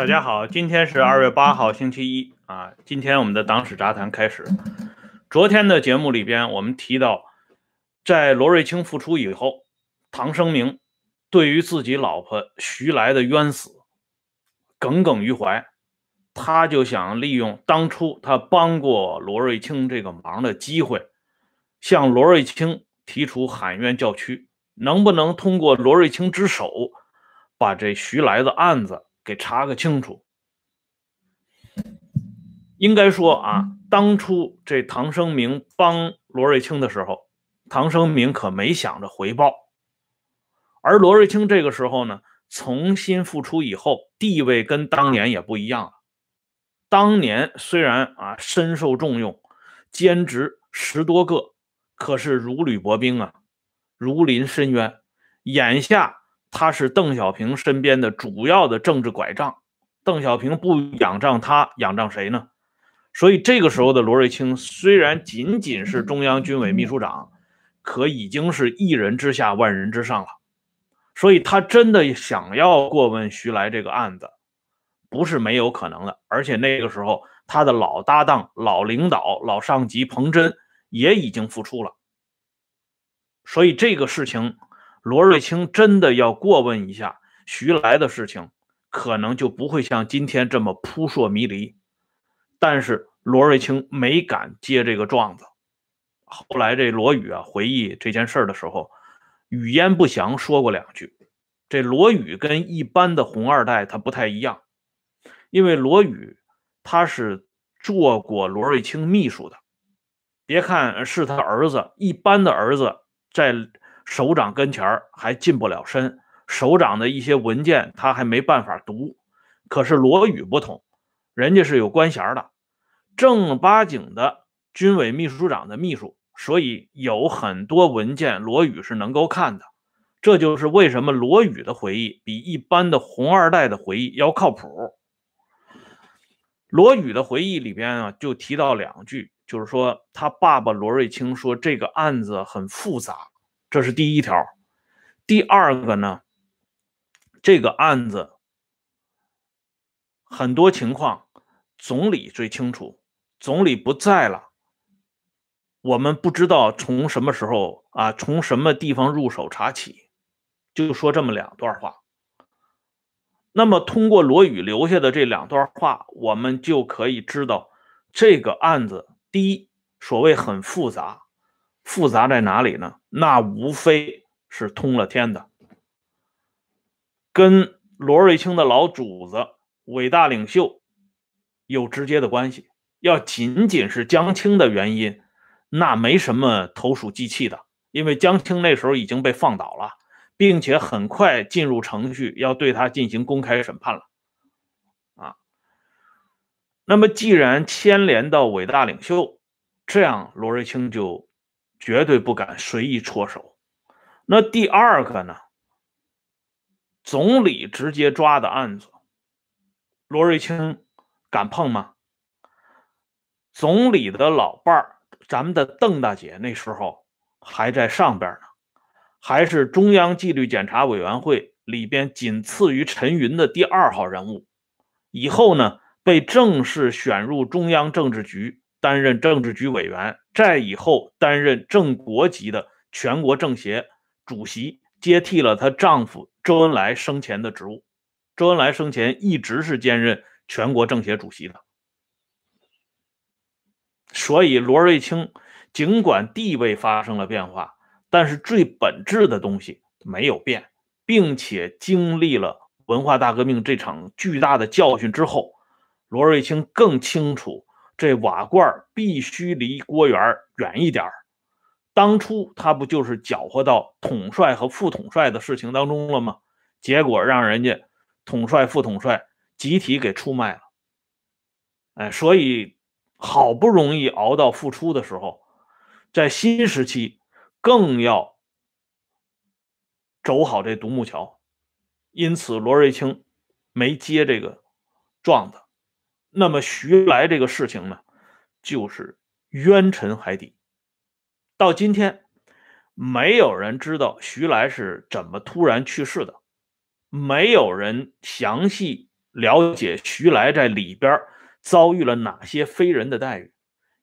大家好，今天是二月八号，星期一啊。今天我们的党史杂谈开始。昨天的节目里边，我们提到，在罗瑞卿复出以后，唐生明对于自己老婆徐来的冤死耿耿于怀，他就想利用当初他帮过罗瑞卿这个忙的机会，向罗瑞卿提出喊冤叫屈，能不能通过罗瑞卿之手，把这徐来的案子。给查个清楚。应该说啊，当初这唐生明帮罗瑞卿的时候，唐生明可没想着回报。而罗瑞卿这个时候呢，重新复出以后，地位跟当年也不一样了。当年虽然啊深受重用，兼职十多个，可是如履薄冰啊，如临深渊。眼下。他是邓小平身边的主要的政治拐杖，邓小平不仰仗他，仰仗谁呢？所以这个时候的罗瑞卿虽然仅仅是中央军委秘书长，可已经是一人之下，万人之上了。所以他真的想要过问徐来这个案子，不是没有可能的。而且那个时候他的老搭档、老领导、老上级彭真也已经复出了，所以这个事情。罗瑞卿真的要过问一下徐来的事情，可能就不会像今天这么扑朔迷离。但是罗瑞卿没敢接这个状子。后来这罗宇啊回忆这件事的时候，语焉不详说过两句。这罗宇跟一般的红二代他不太一样，因为罗宇他是做过罗瑞卿秘书的。别看是他儿子，一般的儿子在。首长跟前还近不了身，首长的一些文件他还没办法读。可是罗宇不同，人家是有官衔的，正儿八经的军委秘书长的秘书，所以有很多文件罗宇是能够看的。这就是为什么罗宇的回忆比一般的红二代的回忆要靠谱。罗宇的回忆里边啊，就提到两句，就是说他爸爸罗瑞卿说这个案子很复杂。这是第一条，第二个呢？这个案子很多情况，总理最清楚。总理不在了，我们不知道从什么时候啊，从什么地方入手查起，就说这么两段话。那么，通过罗宇留下的这两段话，我们就可以知道这个案子，第一，所谓很复杂。复杂在哪里呢？那无非是通了天的，跟罗瑞卿的老主子、伟大领袖有直接的关系。要仅仅是江青的原因，那没什么投鼠忌器的，因为江青那时候已经被放倒了，并且很快进入程序，要对他进行公开审判了。啊，那么既然牵连到伟大领袖，这样罗瑞卿就。绝对不敢随意戳手。那第二个呢？总理直接抓的案子，罗瑞卿敢碰吗？总理的老伴儿，咱们的邓大姐那时候还在上边呢，还是中央纪律检查委员会里边仅次于陈云的第二号人物。以后呢，被正式选入中央政治局。担任政治局委员，在以后担任正国级的全国政协主席，接替了她丈夫周恩来生前的职务。周恩来生前一直是兼任全国政协主席的，所以罗瑞卿尽管地位发生了变化，但是最本质的东西没有变，并且经历了文化大革命这场巨大的教训之后，罗瑞卿更清楚。这瓦罐必须离郭元远一点当初他不就是搅和到统帅和副统帅的事情当中了吗？结果让人家统帅、副统帅集体给出卖了。哎，所以好不容易熬到复出的时候，在新时期更要走好这独木桥。因此，罗瑞卿没接这个状子。那么徐来这个事情呢，就是冤沉海底。到今天，没有人知道徐来是怎么突然去世的，没有人详细了解徐来在里边遭遇了哪些非人的待遇，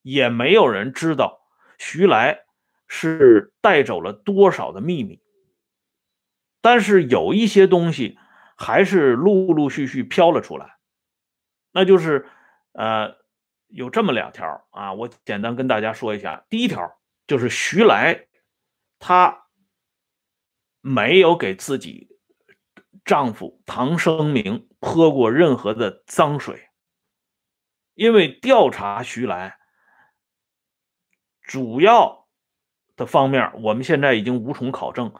也没有人知道徐来是带走了多少的秘密。但是有一些东西还是陆陆续续飘了出来，那就是呃，有这么两条啊，我简单跟大家说一下。第一条就是徐来，她没有给自己丈夫唐生明泼过任何的脏水，因为调查徐来主要的方面，我们现在已经无从考证。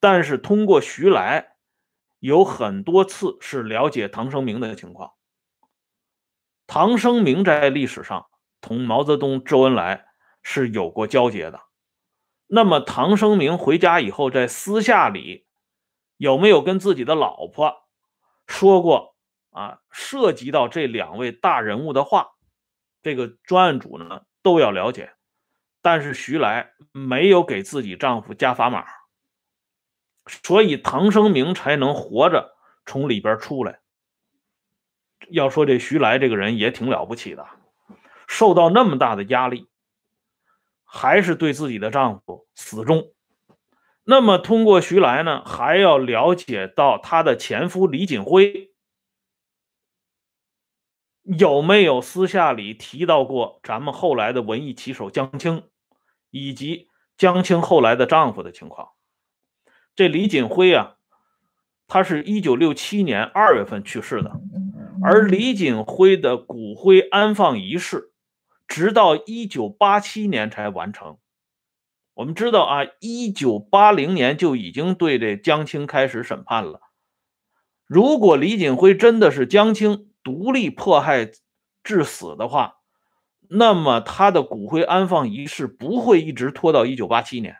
但是通过徐来，有很多次是了解唐生明的情况。唐生明在历史上同毛泽东、周恩来是有过交接的。那么唐生明回家以后，在私下里有没有跟自己的老婆说过啊？涉及到这两位大人物的话，这个专案组呢都要了解。但是徐来没有给自己丈夫加砝码。所以唐生明才能活着从里边出来。要说这徐来这个人也挺了不起的，受到那么大的压力，还是对自己的丈夫死忠。那么通过徐来呢，还要了解到她的前夫李锦辉有没有私下里提到过咱们后来的文艺棋手江青，以及江青后来的丈夫的情况。这李锦辉啊，他是一九六七年二月份去世的，而李锦辉的骨灰安放仪式，直到一九八七年才完成。我们知道啊，一九八零年就已经对这江青开始审判了。如果李锦辉真的是江青独立迫害致死的话，那么他的骨灰安放仪式不会一直拖到一九八七年。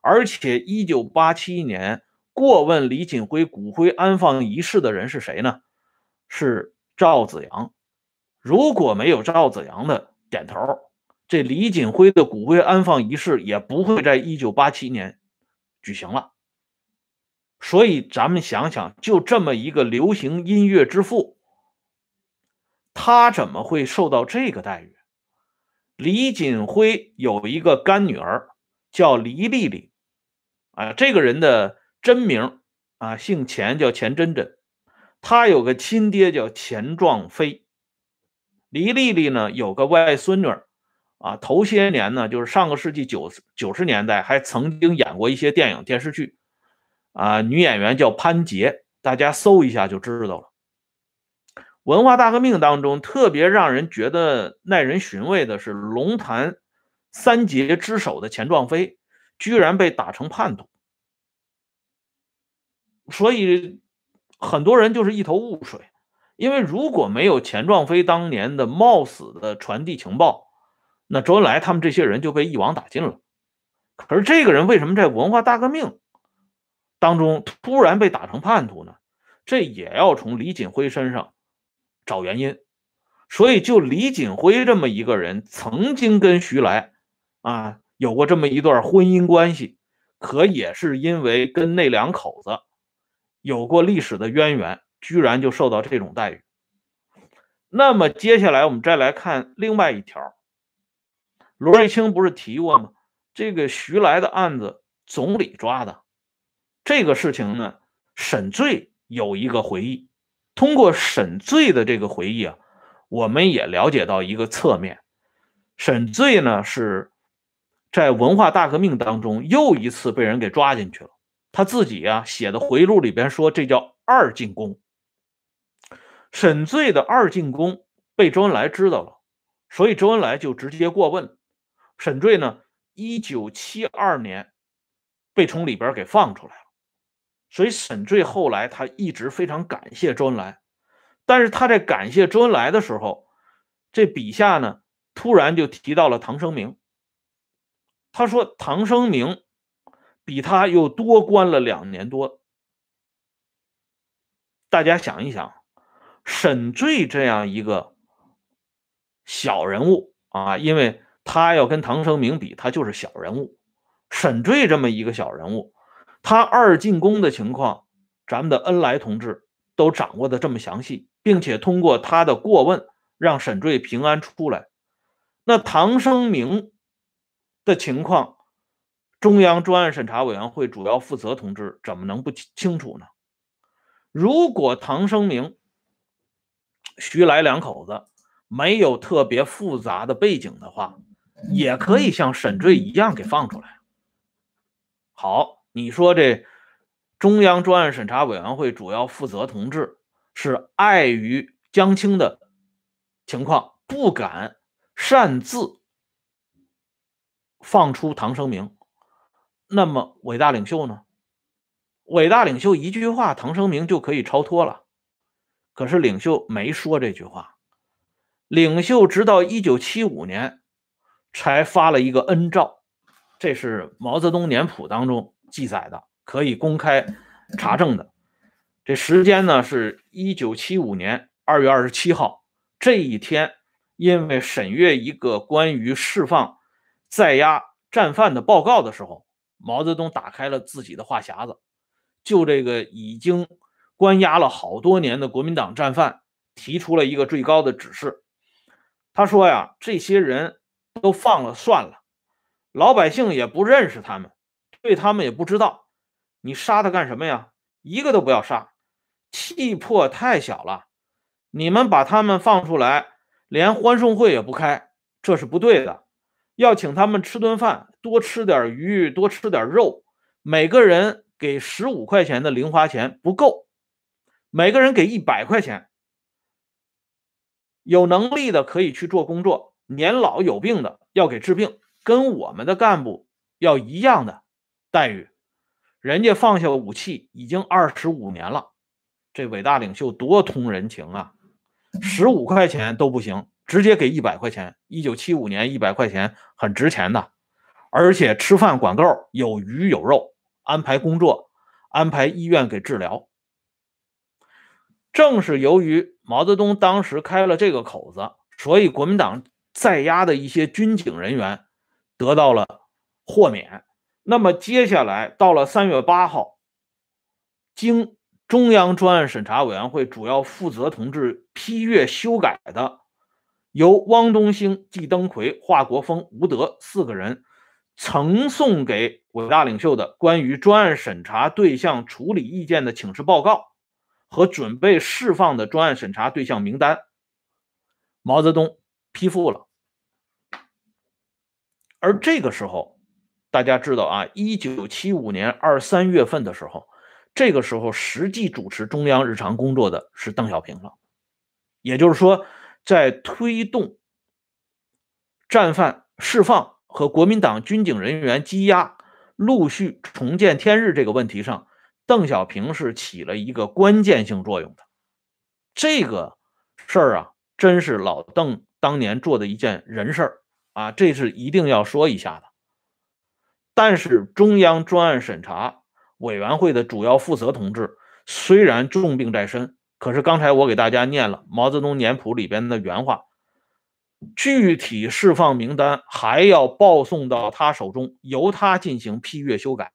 而且，一九八七年过问李锦辉骨灰安放仪式的人是谁呢？是赵子阳。如果没有赵子阳的点头，这李锦辉的骨灰安放仪式也不会在一九八七年举行了。所以，咱们想想，就这么一个流行音乐之父，他怎么会受到这个待遇？李锦辉有一个干女儿叫黎丽丽。啊，这个人的真名啊，姓钱，叫钱真真。他有个亲爹叫钱壮飞。黎丽丽呢，有个外孙女啊，头些年呢，就是上个世纪九九十年代，还曾经演过一些电影电视剧。啊，女演员叫潘杰，大家搜一下就知道了。文化大革命当中，特别让人觉得耐人寻味的是龙潭三杰之首的钱壮飞。居然被打成叛徒，所以很多人就是一头雾水。因为如果没有钱壮飞当年的冒死的传递情报，那周恩来他们这些人就被一网打尽了。可是这个人为什么在文化大革命当中突然被打成叛徒呢？这也要从李锦辉身上找原因。所以，就李锦辉这么一个人，曾经跟徐来啊。有过这么一段婚姻关系，可也是因为跟那两口子有过历史的渊源，居然就受到这种待遇。那么接下来我们再来看另外一条，罗瑞卿不是提过吗？这个徐来的案子总理抓的这个事情呢，沈醉有一个回忆。通过沈醉的这个回忆啊，我们也了解到一个侧面，沈醉呢是。在文化大革命当中，又一次被人给抓进去了。他自己啊写的回忆录里边说，这叫二进宫。沈醉的二进宫被周恩来知道了，所以周恩来就直接过问沈醉呢。一九七二年被从里边给放出来了，所以沈醉后来他一直非常感谢周恩来。但是他在感谢周恩来的时候，这笔下呢突然就提到了唐生明。他说：“唐生明比他又多关了两年多。大家想一想，沈醉这样一个小人物啊，因为他要跟唐生明比，他就是小人物。沈醉这么一个小人物，他二进宫的情况，咱们的恩来同志都掌握的这么详细，并且通过他的过问，让沈坠平安出来。那唐生明的情况，中央专案审查委员会主要负责同志怎么能不清楚呢？如果唐生明、徐来两口子没有特别复杂的背景的话，也可以像沈醉一样给放出来。好，你说这中央专案审查委员会主要负责同志是碍于江青的情况，不敢擅自放出唐生明，那么伟大领袖呢？伟大领袖一句话，唐生明就可以超脱了。可是领袖没说这句话，领袖直到一九七五年才发了一个恩诏，这是毛泽东年谱当中记载的，可以公开查证的。这时间呢是一九七五年二月二十七号这一天，因为审阅一个关于释放在押战犯的报告的时候，毛泽东打开了自己的话匣子。就这个已经关押了好多年的国民党战犯，提出了一个最高的指示。他说呀，这些人都放了算了，老百姓也不认识他们，对他们也不知道，你杀他干什么呀？一个都不要杀，气魄太小了。你们把他们放出来，连欢送会也不开，这是不对的。要请他们吃顿饭，多吃点鱼，多吃点肉，每个人。给十五块钱的零花钱不够，每个人给一百块钱。有能力的可以去做工作，年老有病的要给治病，跟我们的干部要一样的待遇。人家放下武器已经二十五年了，这伟大领袖多通人情啊！十五块钱都不行，直接给一百块钱。一九七五年一百块钱很值钱的，而且吃饭管够，有鱼有肉。安排工作，安排医院给治疗。正是由于毛泽东当时开了这个口子，所以国民党在押的一些军警人员得到了豁免。那么接下来到了三月八号，经中央专案审查委员会主要负责同志批阅修改的，由汪东兴、季登奎、华国锋、吴德四个人。呈送给伟大领袖的关于专案审查对象处理意见的请示报告和准备释放的专案审查对象名单，毛泽东批复了。而这个时候，大家知道啊，一九七五年二三月份的时候，这个时候实际主持中央日常工作的是邓小平了。也就是说，在推动战犯释放。和国民党军警人员羁押、陆续重见天日这个问题上，邓小平是起了一个关键性作用的。这个事儿啊，真是老邓当年做的一件人事儿啊，这是一定要说一下的。但是中央专案审查委员会的主要负责同志虽然重病在身，可是刚才我给大家念了毛泽东年谱里边的原话。具体释放名单还要报送到他手中，由他进行批阅修改，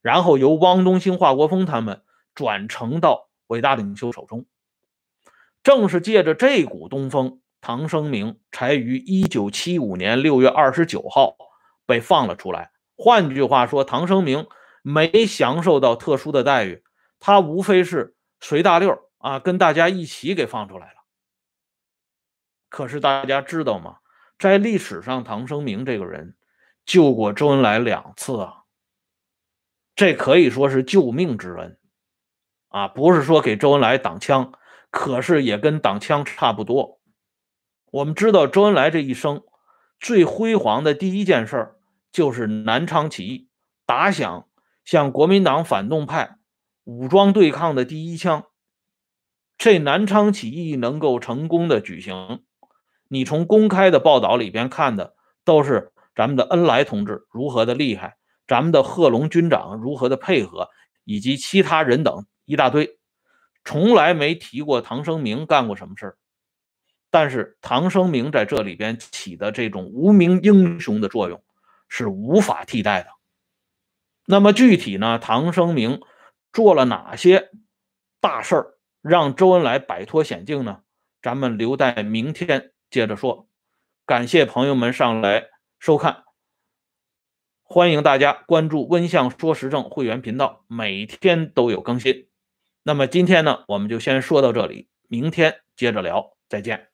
然后由汪东兴、华国锋他们转呈到伟大领袖手中。正是借着这股东风，唐生明才于1975年6月29号被放了出来。换句话说，唐生明没享受到特殊的待遇，他无非是随大溜啊，跟大家一起给放出来了。可是大家知道吗？在历史上，唐生明这个人救过周恩来两次啊，这可以说是救命之恩啊！不是说给周恩来挡枪，可是也跟挡枪差不多。我们知道周恩来这一生最辉煌的第一件事就是南昌起义，打响向国民党反动派武装对抗的第一枪。这南昌起义能够成功的举行。你从公开的报道里边看的都是咱们的恩来同志如何的厉害，咱们的贺龙军长如何的配合，以及其他人等一大堆，从来没提过唐生明干过什么事儿。但是唐生明在这里边起的这种无名英雄的作用是无法替代的。那么具体呢，唐生明做了哪些大事儿让周恩来摆脱险境呢？咱们留待明天接着说。感谢朋友们上来收看，欢迎大家关注“温相说时政”会员频道，每天都有更新。那么今天呢，我们就先说到这里，明天接着聊，再见。